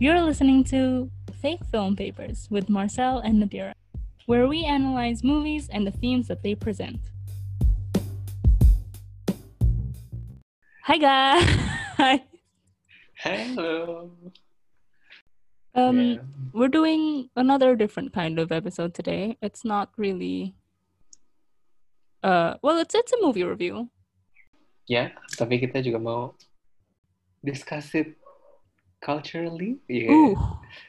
You're listening to Fake Film Papers with Marcel and Nadira, where we analyze movies and the themes that they present. Hi, guys. Hi. Hello. Um, Yeah. we're doing another different kind of episode today. It's not really. Uh, well, it's it's a movie review. Yeah, tapi kita juga mau discuss it culturally, yeah, Ooh,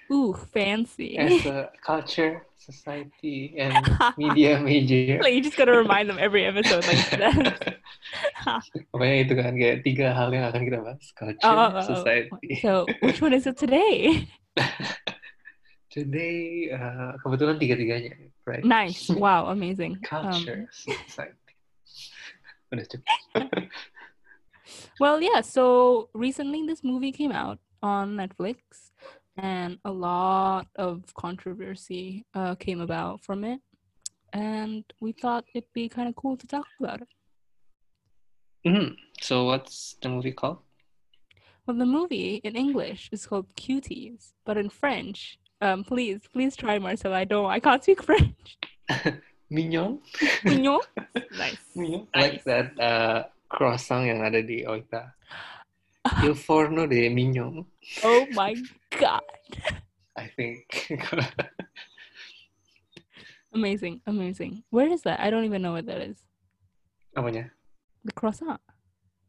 ooh, fancy. as a culture, society, and media major. like you just gotta remind them every episode like that. Pokoknya itu kan kayak tiga hal yang akan kita bahas: culture, Oh, oh, oh, oh. society. so, which one is it today? Today, uh, kebetulan tiga-tiganya, right? nice. Wow, amazing. Um, Culture, society. Udah cukup. well, yeah. So recently, this movie came out on Netflix, and a lot of controversy uh, came about from it. And we thought it'd be kind of cool to talk about it. Mhm. So what's the movie called? Well, the movie in English is called Cuties, but in French, um, please, please try, Marcel. I don't, I can't speak French. Mignon? Mignon? nice. Mignon? Nice. Like that uh, croissant yang ada di Oita. Il forno de mignon, Oh my god. I think. Amazing, amazing. Where is that? I don't even know what that is. Apanya? The croissant.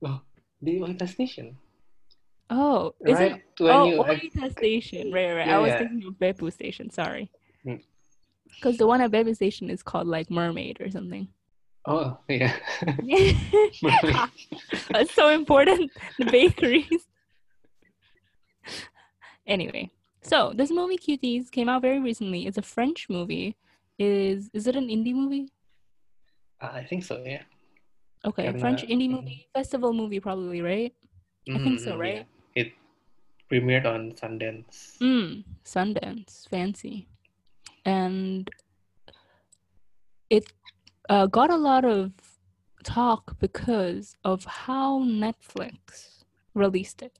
Oh, the Oita Station. Oh, is right? it? Oh, you Oita Station. Right, right. Yeah, I was yeah. thinking of Beppu Station. Sorry. Mm. Because the one at Beppu Station is called like Mermaid or something. Oh, yeah. That's so important. The bakeries. anyway, so this movie Cuties came out very recently. It's a French movie. Is is it an indie movie? I think so, yeah. Okay, French indie mhm. movie festival movie probably, right? I think so, Mhm, right? yeah. It premiered on Sundance. Mm, Sundance, fancy, and it uh, got a lot of talk because of how Netflix released it.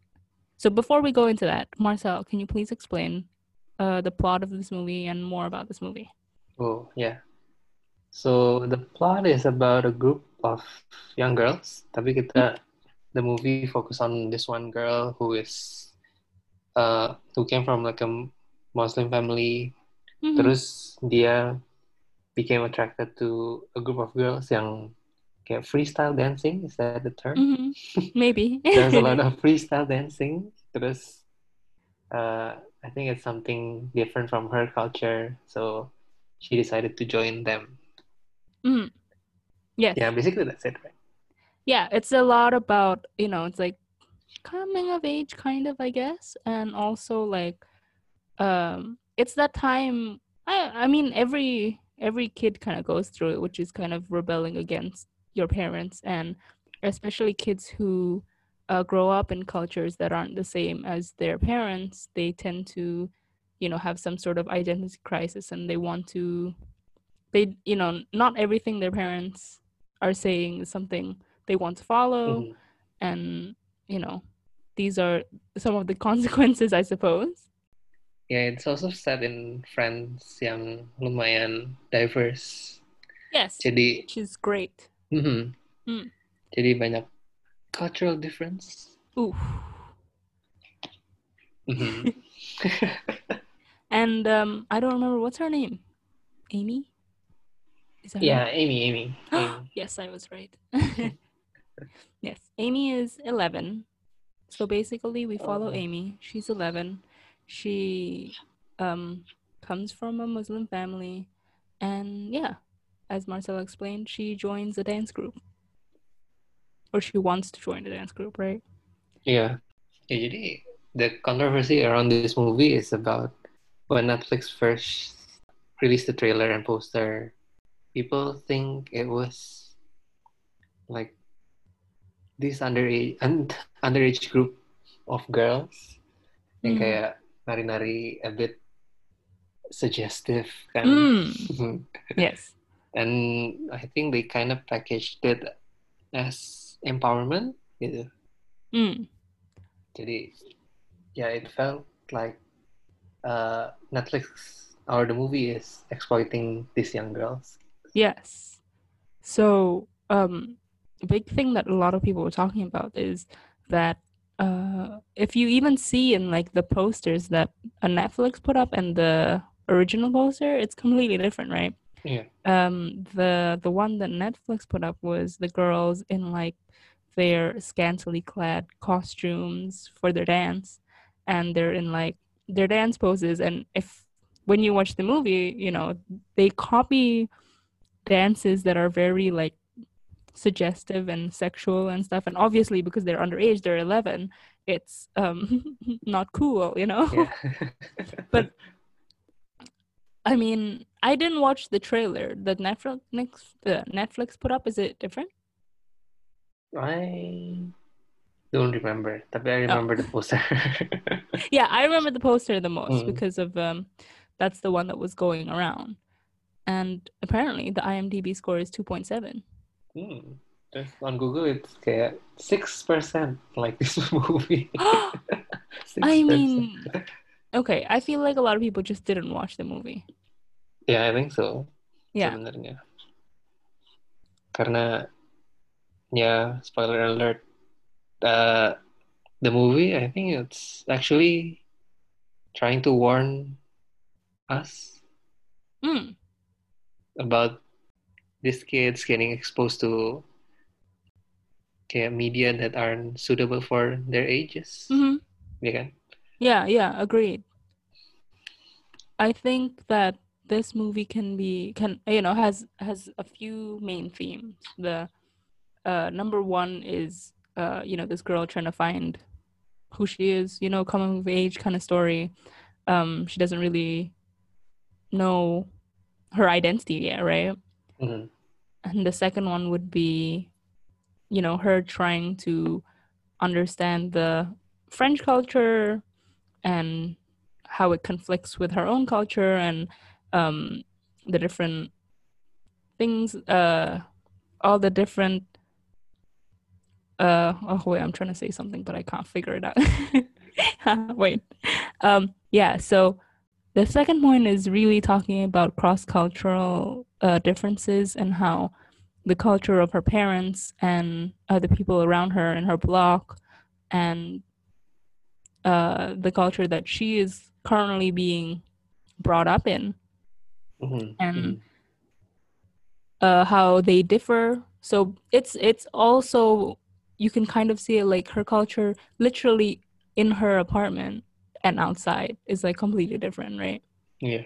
So before we go into that, Marcel, can you please explain uh, the plot of this movie and more about this movie? Oh, yeah. So the plot is about a group of young girls. Tapi kita, the movie focus on this one girl who is, uh, who came from like a Muslim family. Mhm. Terus dia became attracted to a group of girls yang kayak freestyle dancing. Is that the term? Mhm. Maybe. There's a lot of freestyle dancing. Terus, uh, I think it's something different from her culture. So she decided to join them. Mhm. Yes. Yeah, basically that's it, right? yeah it's a lot about you know it's like coming of age kind of i guess and also like um it's that time i i mean every every kid kind of goes through it which is kind of rebelling against your parents and especially kids who uh, grow up in cultures that aren't the same as their parents they tend to you know have some sort of identity crisis and they want to they you know not everything their parents are saying is something they want to follow Mhm. and you know these are some of the consequences i suppose Yeah, it's also set in France yang lumayan diverse. yes Jadi, which is great mhm. Mm. jadi banyak cultural difference. Ooh. Mhm. and um i don't remember what's her name amy is that her yeah, Amy, Amy, Amy. yes i was right yes amy is 11 so basically we follow Oh. amy she's 11 she um comes from a muslim family and yeah as marcel explained she joins a dance group or she wants to join the dance group right Yeah. Jadi the controversy around this movie is about when Netflix first released the trailer and poster. People think it was like this underage un, underage group of girls yang Mhm. kayak nari-nari a bit suggestive kan. Mm, yes And I think they kind of packaged it as empowerment gitu. Mm. Jadi, yeah, it felt like uh, Netflix or the movie is exploiting these young girls. Yes. So, um, a big thing that a lot of people were talking about is that uh, if you even see in like the posters that a Netflix put up and the original poster, it's completely different, right? Yeah. Um, the the one that Netflix put up was the girls in like their scantily clad costumes for their dance, and they're in like their dance poses. And if when you watch the movie, you know they copy dances that are very like suggestive and sexual and stuff and obviously because they're underage they're 11 it's um not cool you know Yeah. But- i mean i didn't watch the trailer that netflix the netflix put up is it different I don't remember, tapi I Oh. remember the poster. yeah i remember the poster the most Mm. because of um that's the one that was going around and apparently the imdb score is 2.7 hmm. Terus on Google it's six percent like this movie. i mean okay i feel like a lot of people just didn't watch the movie yeah, I think so. yeah Sebenarnya, karena ya spoiler alert, uh, the movie I think it's actually trying to warn us Mm. about these kids getting exposed to kayak media that aren't suitable for their ages. hmm Ya kan? Yeah, yeah, agreed. I think that this movie can be can you know has has a few main themes. The uh number one is uh you know this girl trying to find who she is, you know, coming of age kind of story. Um she doesn't really know her identity yet, right? Mhm. and the second one would be you know her trying to understand the french culture and how it conflicts with her own culture and um the different things uh all the different uh oh wait i'm trying to say something but i can't figure it out. Wait. Um yeah so the second point is really talking about cross-cultural uh, differences and how the culture of her parents and other people around her in her block and uh, the culture that she is currently being brought up in Mhm. And- Mhm. uh, how they differ. So it's it's also you can kind of see it like her culture literally in her apartment and outside is like completely different, right? yeah.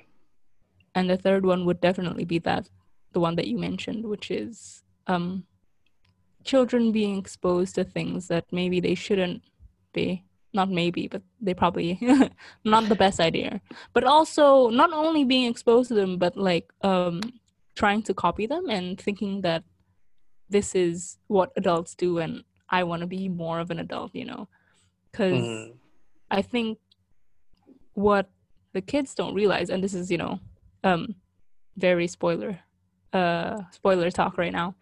And the third one would definitely be that the one that you mentioned, which is um children being exposed to things that maybe they shouldn't be. Not maybe, but they probably not the best idea. But also not only being exposed to them, but like um trying to copy them and thinking that this is what adults do and I want to be more of an adult, you know. Cuz Mhm. I think what the kids don't realize, and this is, you know, um, very spoiler, uh, spoiler talk right now.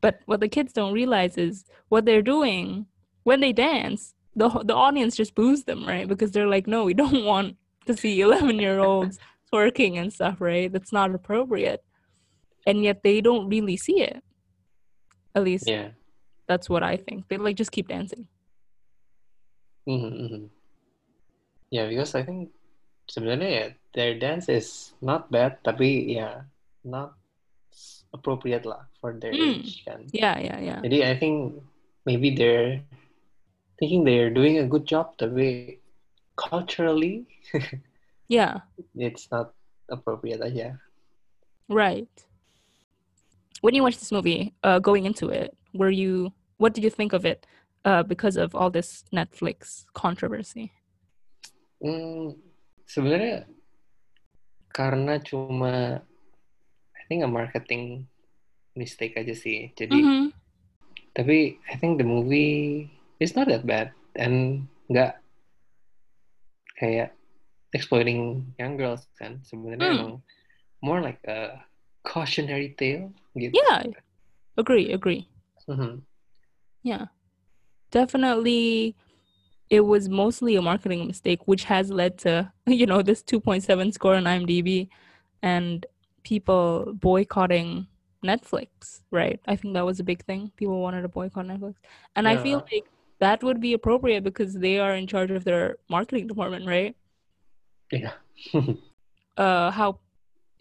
But what the kids don't realize is what they're doing when they dance. The the audience just boos them, right? Because they're like, no, we don't want to see eleven year olds twerking and stuff, right? That's not appropriate, and yet they don't really see it. At least Yeah. that's what I think. They like just keep dancing. Mhm, mhm. Yeah, because I think sebenarnya ya their dance is not bad, tapi ya not appropriate lah for their Mm. age kan. Yeah, yeah, yeah. Jadi I think maybe they're thinking they're doing a good job, tapi culturally Yeah. it's not appropriate aja. Right. When you watched this movie, uh, going into it, were you? What did you think of it? Uh, because of all this Netflix controversy. Hmm, sebenarnya karena cuma I think a marketing mistake aja sih. Jadi Mhm. tapi I think the movie is not that bad and nggak kayak exploiting young girls kan. Sebenarnya emang more like a cautionary tale gitu. Yeah. Agree. Agree. Mhm. Yeah. Definitely. it was mostly a marketing mistake, which has led to you know this 2.7 score on IMDb, and people boycotting Netflix. Right? I think that was a big thing. People wanted to boycott Netflix, and I feel like that would be appropriate because they are in charge of their marketing department, right? Yeah. uh how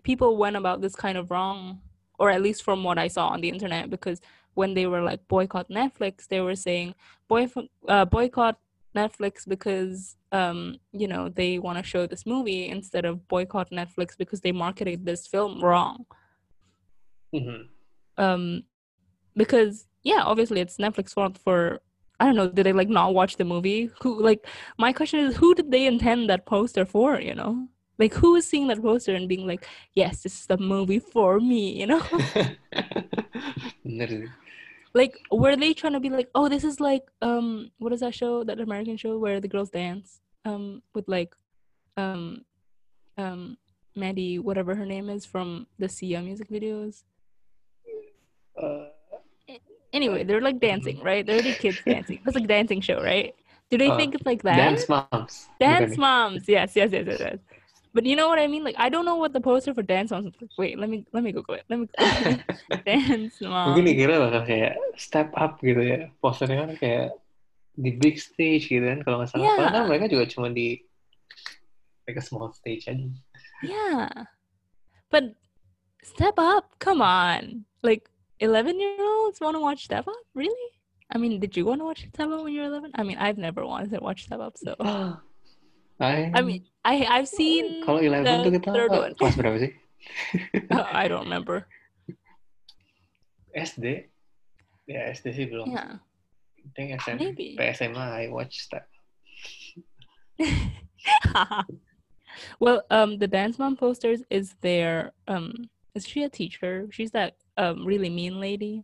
people went about this kind of wrong or at least from what i saw on the internet because when they were like boycott netflix they were saying boy uh, boycott netflix because um you know they want to show this movie instead of boycott netflix because they marketed this film wrong Mhm. um because yeah obviously it's netflix fault for i don't know did they like not watch the movie? Who like my question is who did they intend that poster for you know? Like who is seeing that poster and being like yes this is the movie for me you know? Like were they trying to be like oh this is like um what is that show that american show where the girls dance um with like um um maddie whatever her name is from the sia music videos? Uh, anyway they're like dancing right they're the kids dancing it's like a dancing show right do they Uh, think it's like that Dance Moms. Dance moms. Yes, yes, yes, yes, yes. But you know what I mean? Like I don't know what the poster for dance moms. is. Wait, let me let me Google it. Let me dance Mungkin moms. dikira bakal kayak step up gitu ya. Posternya kan kayak di big stage gitu kan kalau nggak salah. Yeah. Padahal mereka juga cuma di like a small stage aja. Yeah, but step up. Come on, like eleven year olds want to watch Step Up? Really? I mean, did you want to watch Step Up when you were eleven? I mean, I've never wanted to watch Step Up, so I, I mean, I I've seen. kalau 11 the tuh kita third one. kelas berapa sih? Uh, I don't remember. SD? Ya SD sih belum. Yeah, I think SM, Maybe. SMA I watch that. well, um, the dance mom posters is there. Um, is she a teacher? She's that um really mean lady,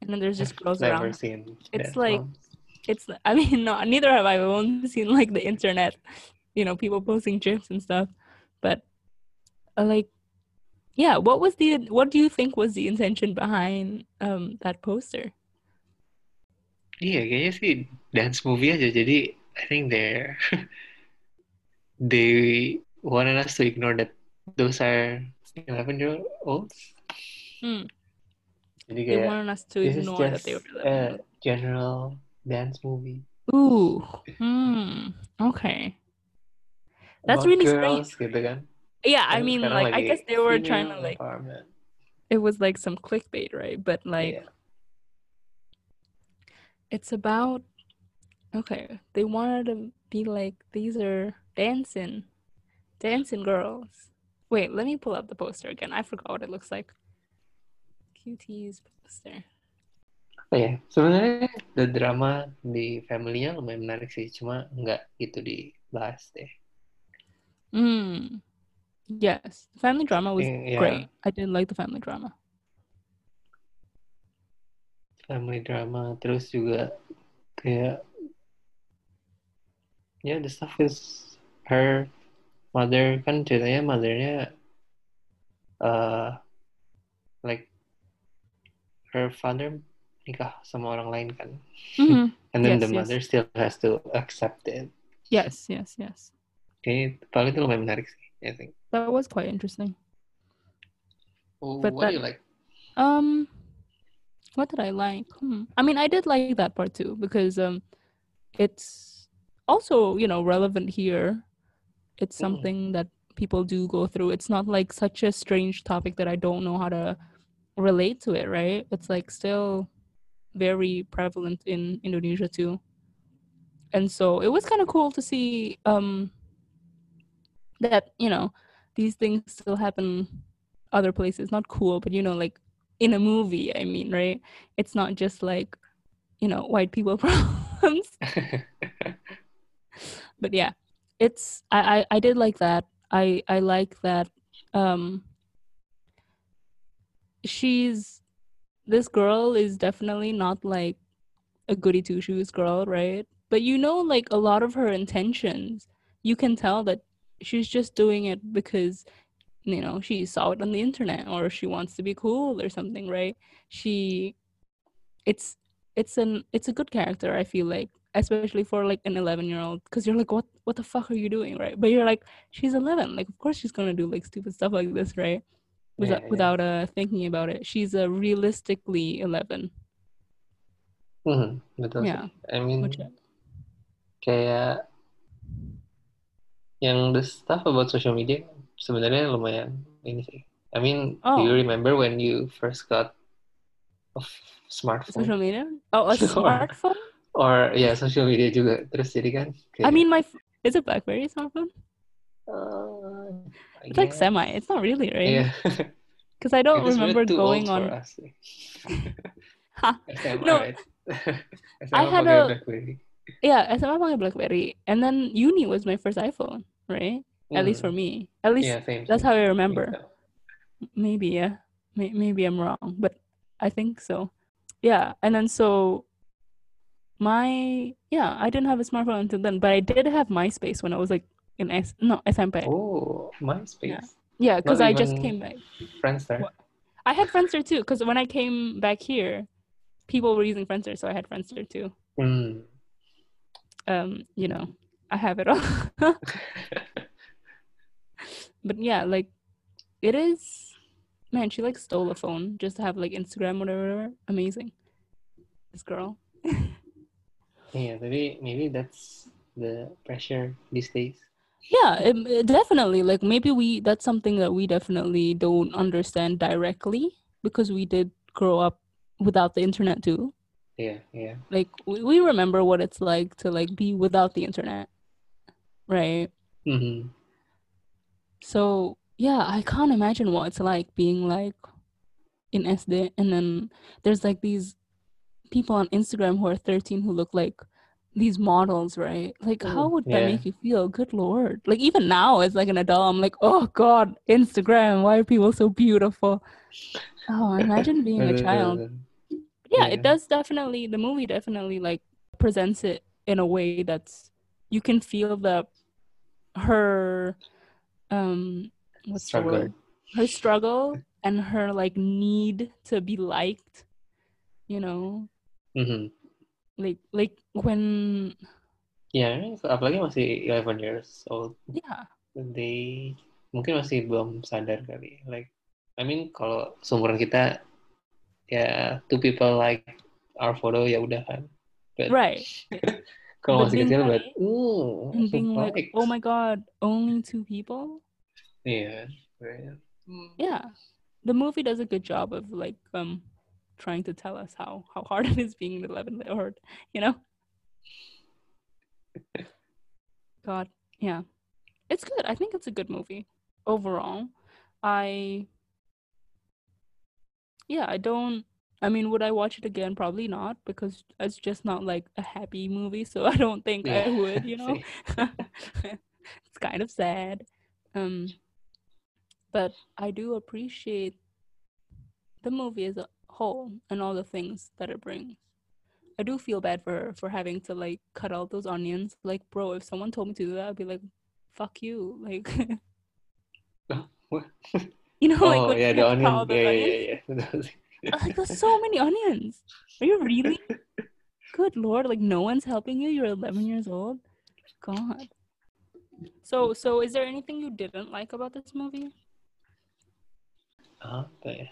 and then there's just girls Never around. seen. It's like-. It's I mean, no, neither have I. I've only seen like the internet, you know, people posting gifs and stuff. But uh, like, yeah, what was the what do you think was the intention behind um that poster? Iya, kayaknya sih dance movie aja. Jadi I think they're they wanted us to ignore that those are 11 year olds. Hmm. Jadi They kayak wanted us to this is ignore that they were a general dance movie. Ooh. Hmm. Okay. That's about really girls, gitu kan. Yeah, I mean, like, I guess they were trying to like, it was like some clickbait, right? But like, Iya. it's about, okay, they wanted to be like, these are dancing, dancing girls. Wait, let me pull up the poster again. I forgot what it looks like. Cuties poster. Oh ya, sebenarnya the drama di family-nya lumayan menarik sih, cuma nggak gitu dibahas deh. Hmm. Yes, family drama was ya, great. I did like the family drama. family drama, terus juga kayak yeah, the stuff is her mother kan ceritanya mothernya uh, like her father nikah sama orang lain kan, Mhm. and then Yes, the yes. mother still has to accept it. Yes, yes, yes. okay paling itu lumayan menarik sih, I think. That was quite interesting. Oh, But what do you like? Um, what did I like? Hmm. I mean, I did like that part too because um, it's also you know relevant here. It's Mm. something that people do go through. It's not like such a strange topic that I don't know how to relate to it. Right? It's like still very prevalent in Indonesia too. And so it was kind of cool to see um that you know these things still happen other places not cool but you know like in a movie i mean right it's not just like you know white people problems but yeah it's I, I i did like that. I i like that um she's this girl is definitely not like a goody two shoes girl right? But you know like a lot of her intentions you can tell that she's just doing it because you know she saw it on the internet or she wants to be cool or something right? She it's it's an it's a good character i feel like especially for like an 11 year old because you're like what what the fuck are you doing? Right? But you're like she's 11 like of course she's gonna do like stupid stuff like this right? Without Yeah, without uh thinking about it. She's uh, realistically 11 mm-hmm, betul yeah. I mean, which kayak yang the stuff about social media sebenarnya lumayan ini sih. I mean, do you Oh. remember when you first got a f- smartphone? social media? Oh a smartphone Or ya social media juga. Terus jadi kan I mean my f- is it blackberry smartphone uh, it's like semi it's not really right Iya. because I don't remember going on us. Ha, SMA, No. right? I had a- BlackBerry. yeah SMA pakai blackberry and then uni was my first iPhone right at least for Hmm. me at least Yeah, same. that's same. how I remember maybe yeah maybe i'm wrong but i think so yeah and then so my yeah i didn't have a smartphone until then but i did have myspace when i was like in S- no smp Oh, MySpace. yeah because not i just came back Friendster. I had friendster too because when i came back here people were using friendster so i had friendster too Hmm. um you know i have it all but yeah like it is man she like stole a phone just to have like instagram whatever, whatever. amazing this girl Yeah, maybe maybe that's the pressure these days. yeah it, it definitely like maybe we that's something that we definitely don't understand directly because we did grow up without the internet too Yeah, yeah. like we, we remember what it's like to like be without the internet right Mm-hmm. So yeah, I can't imagine what it's like being like in SD and then there's like these people on Instagram who are 13 who look like these models, right? Like how Mm, would that yeah. make you feel? Good lord. Like even now as like an adult, I'm like, oh god, Instagram, why are people so beautiful? Oh, imagine being a child. Yeah, Yeah. it does definitely the movie definitely like presents it in a way that's you can feel the her um what's the word? her struggle and her like need to be liked you know Mhm. like like when Ya, apalagi masih 11 years old. yeah They mungkin masih belum sadar kali. Like, I mean, kalau seumuran kita, ya two people like our photo ya udah kan. But right kalau masih kecil, like- but ooh, being like likes. oh my god only two people Iya. right. Hmm. yeah the movie does a good job of like um trying to tell us how how hard it is being an 11 or you know? God yeah. It's good. I think it's a good movie overall. I yeah i don't i mean would i watch it again? Probably not because it's just not like a happy movie so i don't think i would you know? it's kind of sad. Um but i do appreciate the movie as a whole and all the things that it brings. I do feel bad for her for having to like cut out those onions. Like bro if someone told me to do that i'd be like fuck you. Like you know like Oh, when yeah, the onion. all Yeah, yeah, yeah, yeah. Betul like there's so many onions. Are you really? Good lord like no one's helping you? You're 11 years old? God. So so is there anything you didn't like about this movie? Apa ya?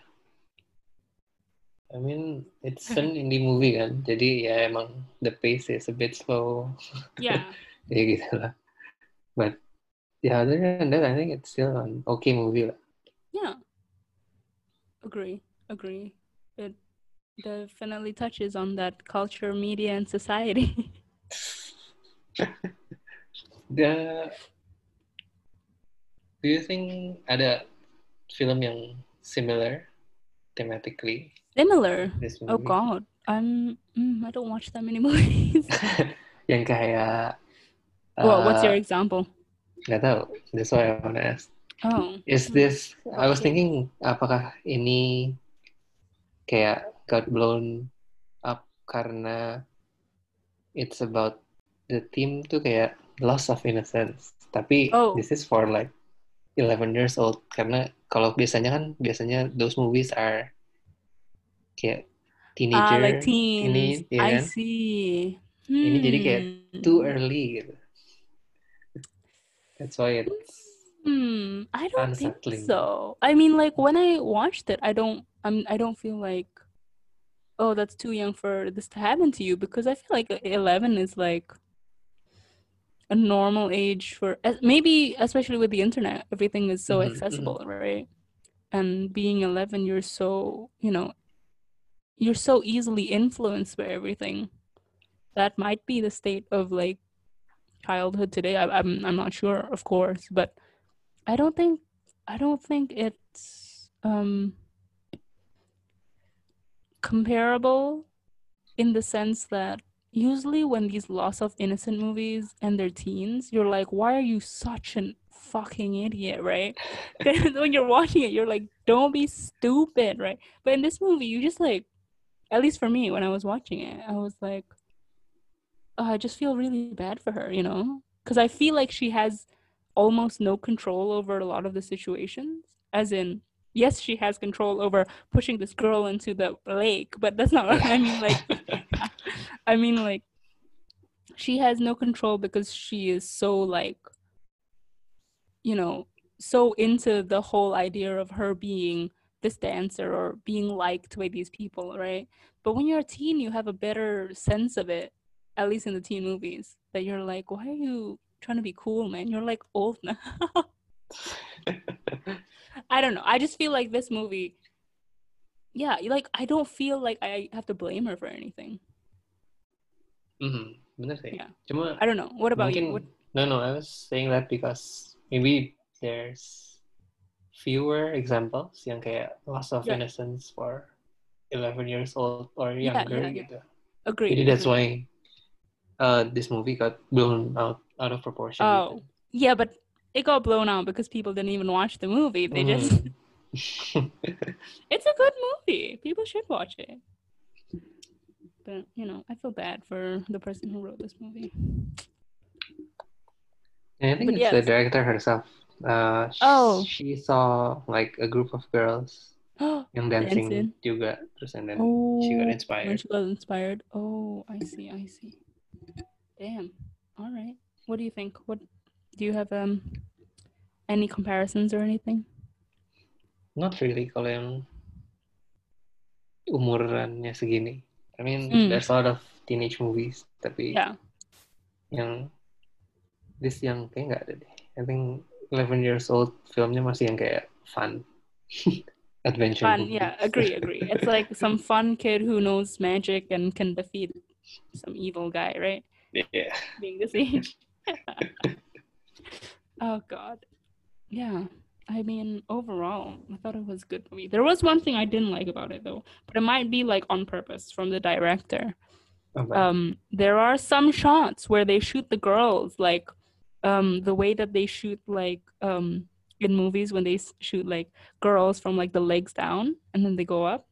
I mean, it's an mm-hmm. indie movie kan, jadi ya emang the pace is a bit slow, yeah ya gitu lah. But yeah, other than that, I think it's still an okay movie lah. Yeah. Agree. Agree. It definitely touches on that culture, media, and society. The Do you think ada film yang similar thematically Similar. this movie? Oh God. I'm. Mm, I don't watch that many movies. yang kayak well, what's your uh, example? nggak tahu. That's why I wanna ask. Oh. Is Hmm. this? I was thinking, apakah ini kayak got blown up karena it's about the theme tuh kayak loss of innocence. Tapi Oh. this is for like 11 years old karena kalau biasanya kan biasanya those movies are kayak teenager Ah, like teens. ini, ya I kan? see. Ini jadi kayak too Hmm. early gitu. That's why it's Hmm, I don't think so. I mean, like when I watched it, I don't, I'm, I don't feel like, oh, that's too young for this to happen to you because I feel like eleven is like a normal age for maybe, especially with the internet, everything is so Mhm, mhm. accessible, right? And being eleven, you're so, you know, you're so easily influenced by everything. That might be the state of like childhood today. I, I'm, I'm not sure, of course, but. I don't think I don't think it's um comparable in the sense that usually when these loss of innocent movies and they're teens, you're like, why are you such an fucking idiot, right? 'Cause when you're watching it, you're like, don't be stupid, right? But in this movie, you just like, at least for me, when I was watching it, I was like, oh, I just feel really bad for her, you know? Because I feel like she has almost no control over a lot of the situations. As in, yes, she has control over pushing this girl into the lake, but that's not what I mean. Like, I mean, like, she has no control because she is so, like, you know, so into the whole idea of her being this dancer or being liked by these people, right? But when you're a teen, you have a better sense of it, at least in the teen movies, that you're like, why are you trying to be cool, man? You're like old now. I don't know. I just feel like this movie, yeah, like I don't feel like I have to blame her for anything. Mhm, bener sih. Yeah. Cuma I don't know. What about mungkin you? What, no no I was saying that because maybe there's fewer examples yang kayak loss of Yeah. innocence for 11 years old or younger yeah, yeah. gitu. agree. Jadi that's why uh, this movie got blown out out of proportion. Oh, yeah, but it got blown out because people didn't even watch the movie. They just, Mm. it's a good movie. People should watch it. But, you know, I feel bad for the person who wrote this movie. And I think But it's the director herself. Uh, Oh. she saw like a group of girls yang dancing Dancing. juga, terus and then Oh, she got when inspired. she got inspired. Oh, I see, I see. Damn. All right. What do you think? What do you have um any comparisons or anything? Not really kalau yang umurannya segini. I mean, Mm. there's a lot of teenage movies, tapi Yeah. yang this yang kayak nggak ada deh. I think 11 years old filmnya masih yang kayak fun. Adventure Fun. movies. Yeah, agree, agree. It's like some fun kid who knows magic and can defeat some evil guy, right? Yeah. Being this age. oh god. Yeah. I mean, overall, I thought it was a good movie. There was one thing I didn't like about it though, but it might be like on purpose from the director. Apa? um there are some shots where they shoot the girls like um the way that they shoot like um in movies when they shoot like girls from like the legs down and then they go up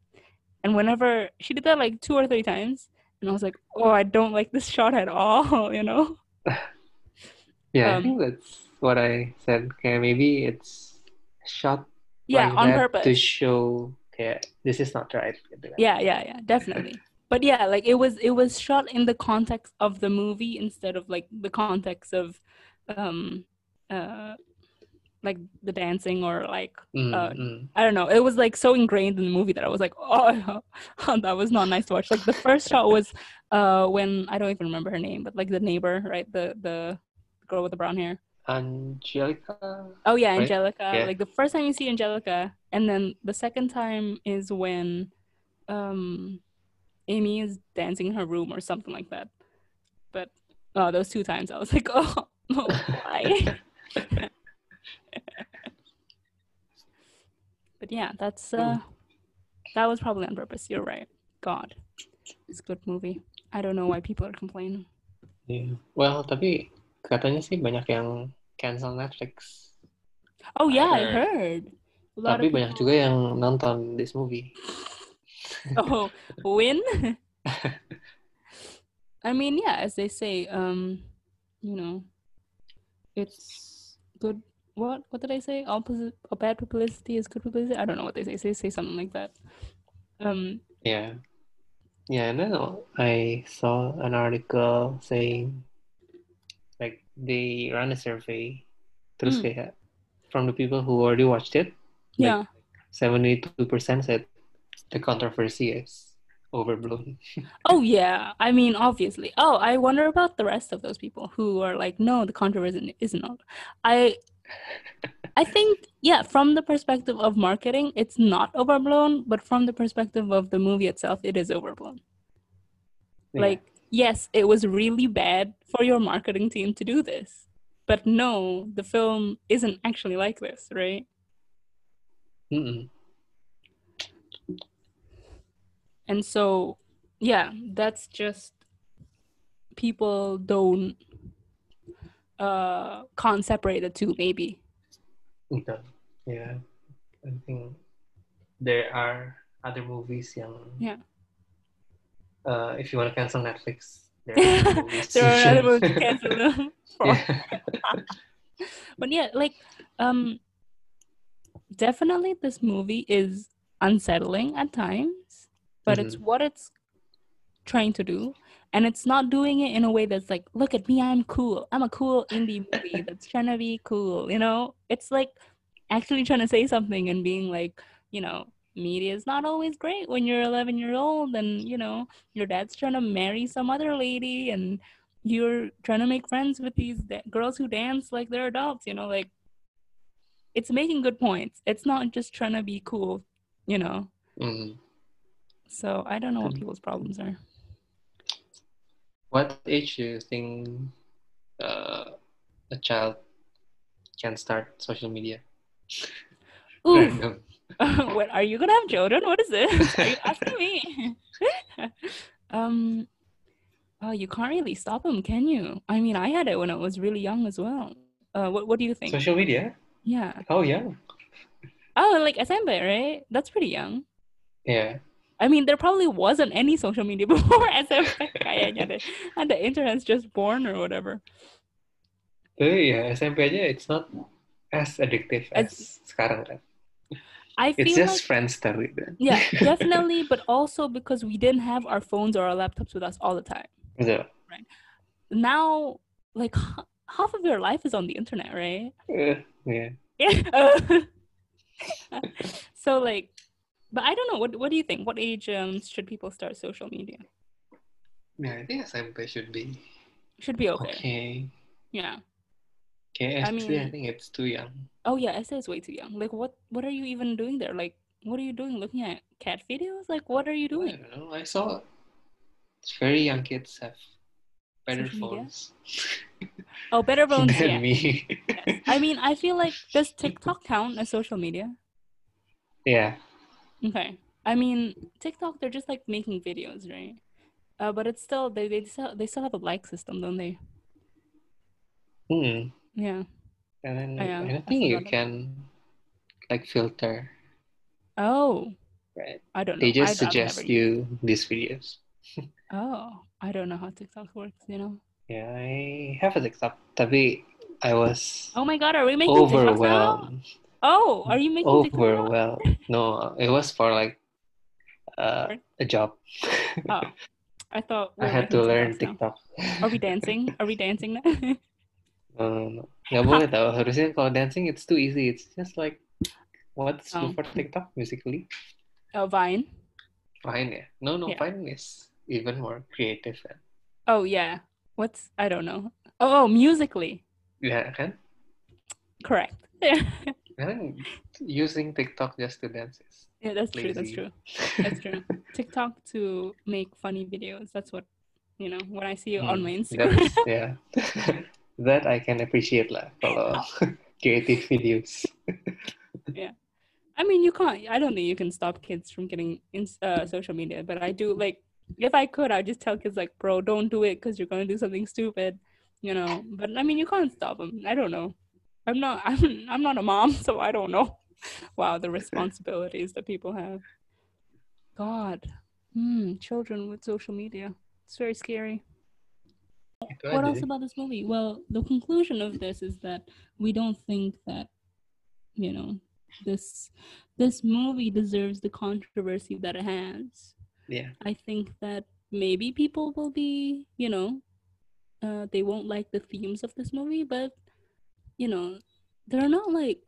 and whenever she did that like two or three times and i was like oh i don't like this shot at all you know yeah, I um, think that's what I said. Kayak maybe it's shot yeah on purpose to show kayak this is not right. yeah yeah yeah definitely but yeah like it was it was shot in the context of the movie instead of like the context of um uh like the dancing or like Mm, uh, mm. I don't know. It was like so ingrained in the movie that I was like, oh, that was not nice to watch. Like the first shot was uh when I don't even remember her name, but like the neighbor, right? The the girl with the brown hair. Angelica. Oh yeah, Right? Angelica. Yeah. Like the first time you see Angelica, and then the second time is when um Amy is dancing in her room or something like that. But oh, those two times I was like, oh, why? but yeah, that's uh that was probably on purpose. You're right. God. It's a good movie. I don't know why people are complaining. Iya. Well, tapi katanya sih banyak yang cancel Netflix. Oh yeah, I heard. heard. A lot Tapi of banyak people- juga yang nonton this movie. oh win i mean yeah as they say um you know it's good. What? What did i say? Opposite a bad publicity is good publicity? I don't know what they say. Say say something like that. Um Yeah. Yeah, no, I saw an article saying like they ran a survey terus kayak from the people who already watched it, Yeah. seventy-two percent said the controversy is overblown. Oh yeah. I mean, obviously. Oh, I wonder about the rest of those people who are like, no, the controversy isn't all. I I think yeah, from the perspective of marketing, it's not overblown, but from the perspective of the movie itself, it is overblown. Yeah. Like, yes, it was really bad for your marketing team to do this. But no, the film isn't actually like this, right? Mm-mm. And so, yeah, that's just people don't uh can't separate the two maybe. Gitu. Yeah, I think there are other movies yang Yeah. uh, if you want to cancel Netflix, there are other movies. there are other movies to cancel them. Yeah. But yeah, like um definitely this movie is unsettling at times, but it's what it's trying to do. And it's not doing it in a way that's like, look at me, I'm cool. I'm a cool indie movie that's trying to be cool, you know? It's like actually trying to say something and being like, you know, media is not always great when you're 11 year old and, you know, your dad's trying to marry some other lady and you're trying to make friends with these da- girls who dance like they're adults, you know, like it's making good points. It's not just trying to be cool, you know. Mm. So I don't know what Mm. people's problems are. What age do you think uh, a child can start social media? Ooh, are you gonna have children? What is this? Are you asking me? um, oh, you can't really stop them, can you? I mean, I had it when I was really young as well. Uh, what what do you think? Social media? Yeah. Oh yeah, Oh, like SMP, right? That's pretty young. yeah. I mean, there probably wasn't any social media before SMP kayaknya deh. And the internet's just born or whatever. Tapi ya SMP aja it's not as addictive as, As- sekarang kan. I feel It's like just Friendster gitu. yeah, definitely, but also because we didn't have our phones or our laptops with us all the time. Yeah. Right. Now, like half of your life is on the internet, right? Eh, yeah. Yeah. so like, but I don't know. What what do you think? What age um should people start social media? Yeah, I think SMP should be Should be okay. okay. Yeah. Okay, I SD I think it's too young. Oh yeah, SA is way too young. Like, what what are you even doing there? Like, what are you doing? Looking at cat videos? Like, what are you I doing? don't know. I saw very young kids have better phones Oh, better phones than Yeah. me. Yes. I mean, I feel like does TikTok count as social media? yeah. Okay. I mean, TikTok they're just like making videos, right? Uh, but it's still they they still they still have a like system, don't they? Hmm. Yeah. And then Oh, yeah, I I think you can like filter, Oh, right? I don't know. They just I, suggest you these videos. Oh, I don't know how TikTok works. You know. Yeah, I have a TikTok, tapi I was Oh my God, are we making TikToks now? Oh, are you making TikTok now? Overwhelmed. No, it was for like uh, a job. Oh, I thought we I had to learn TikToks now. TikTok. Are we dancing? Are we dancing now? No, no, no. Nggak boleh tau. Harusnya kalau dancing it's too easy. It's just like what's Oh. for TikTok Musical.ly. oh, Vine. Fine ya. No, no, Yeah. Vine is even more creative. Oh yeah. What's I don't know. Oh, oh Musical.ly. Yeah, kan? Correct. Kan using TikTok just to dance is yeah, that's true. That's true. That's true. TikTok to make funny videos. That's what you know. When I see you on my Instagram. Yeah. that I can appreciate lah kalau creative videos. Yeah, I mean, you can't. I don't think you can stop kids from getting in uh, social media, but I do like. If I could, I'd just tell kids like, "Bro, don't do it because you're gonna do something stupid," you know. But I mean, you can't stop them. I don't know. I'm not. I'm. I'm not a mom, so I don't know. Wow, the responsibilities that people have. God, hmm, children with social media. It's very scary. Itu what else about this movie? Well, the conclusion of this is that we don't think that, you know, this this movie deserves the controversy that it has. Yeah. I think that maybe people will be, you know, uh, they won't like the themes of this movie, but you know, they're not like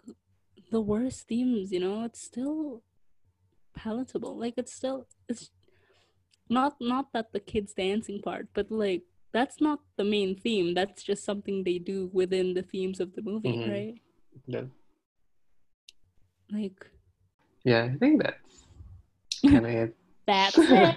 the worst themes. You know, it's still palatable. Like it's still it's not not that the kids dancing part, but like that's not the main theme. That's just something they do within the themes of the movie, Mhm. right? Yeah. Like Yeah, I think that's kind of it. That's it.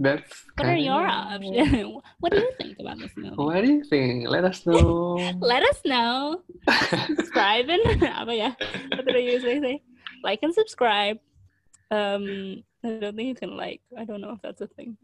That's What are your options? what do you think about this movie? What do you think? Let us know. Let us know. subscribe and apa ya? What did I usually say? Like and subscribe. Um, I don't think you can like. I don't know if that's a thing.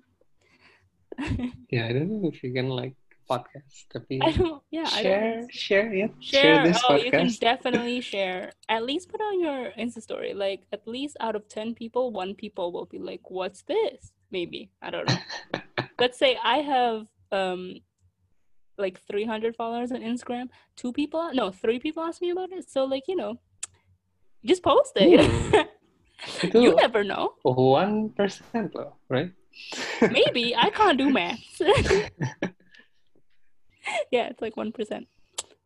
yeah, I don't know if you can like podcast, I don't. Yeah, I share, don't. share, yeah, Share. this oh, you can definitely share. At least put on your Insta story. Like at least out of ten people, one people will be like, "What's this?" Maybe I don't know. Let's say I have um like 300 followers on Instagram. Two people, no, three people asked me about it. So like you know, just post it. You never know. one percent right? Maybe I can't do maths. yeah, it's like one percent.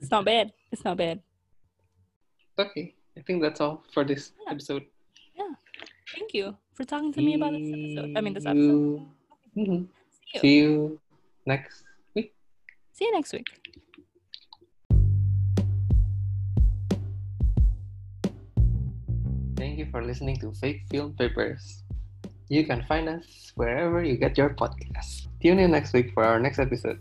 It's not bad. It's not bad. okay, I think that's all for this Yeah. episode. Yeah. Thank you for talking to me about this episode. I mean, this episode. Mhm. See you. See you next week. See you next week. Thank you for listening to Fake Film Papers. You can find us wherever you get your podcasts. Tune in next week for our next episode.